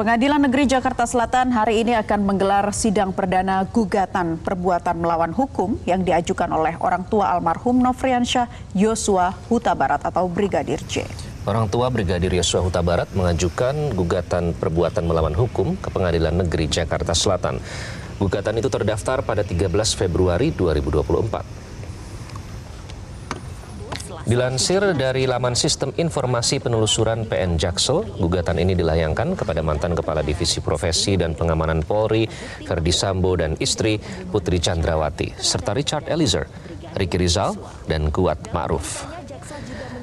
Pengadilan Negeri Jakarta Selatan hari ini akan menggelar sidang perdana gugatan perbuatan melawan hukum yang diajukan oleh orang tua almarhum Nofriansyah Yosua Huta Barat atau Brigadir J. Orang tua Brigadir Yosua Huta Barat mengajukan gugatan perbuatan melawan hukum ke Pengadilan Negeri Jakarta Selatan. Gugatan itu terdaftar pada 13 Februari 2024. Dilansir dari laman sistem informasi penelusuran PN Jaksel, gugatan ini dilayangkan kepada mantan Kepala Divisi Profesi dan Pengamanan Polri, Verdi Sambo dan istri Putri Chandrawati, serta Richard Eliezer, Ricky Rizal, dan Kuat Ma'ruf.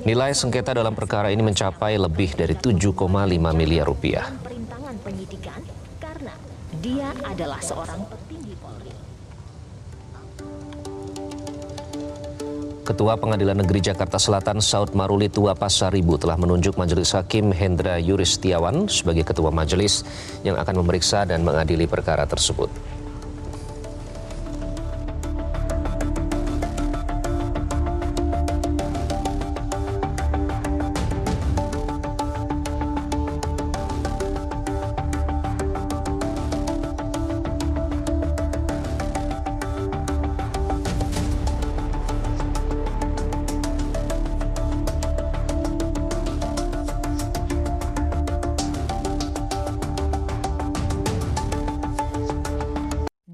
Nilai sengketa dalam perkara ini mencapai lebih dari 7,5 miliar rupiah. dia adalah seorang petinggi Polri. Ketua Pengadilan Negeri Jakarta Selatan Saud Maruli Tua Pasaribu telah menunjuk Majelis Hakim Hendra Yuristiawan sebagai ketua majelis yang akan memeriksa dan mengadili perkara tersebut.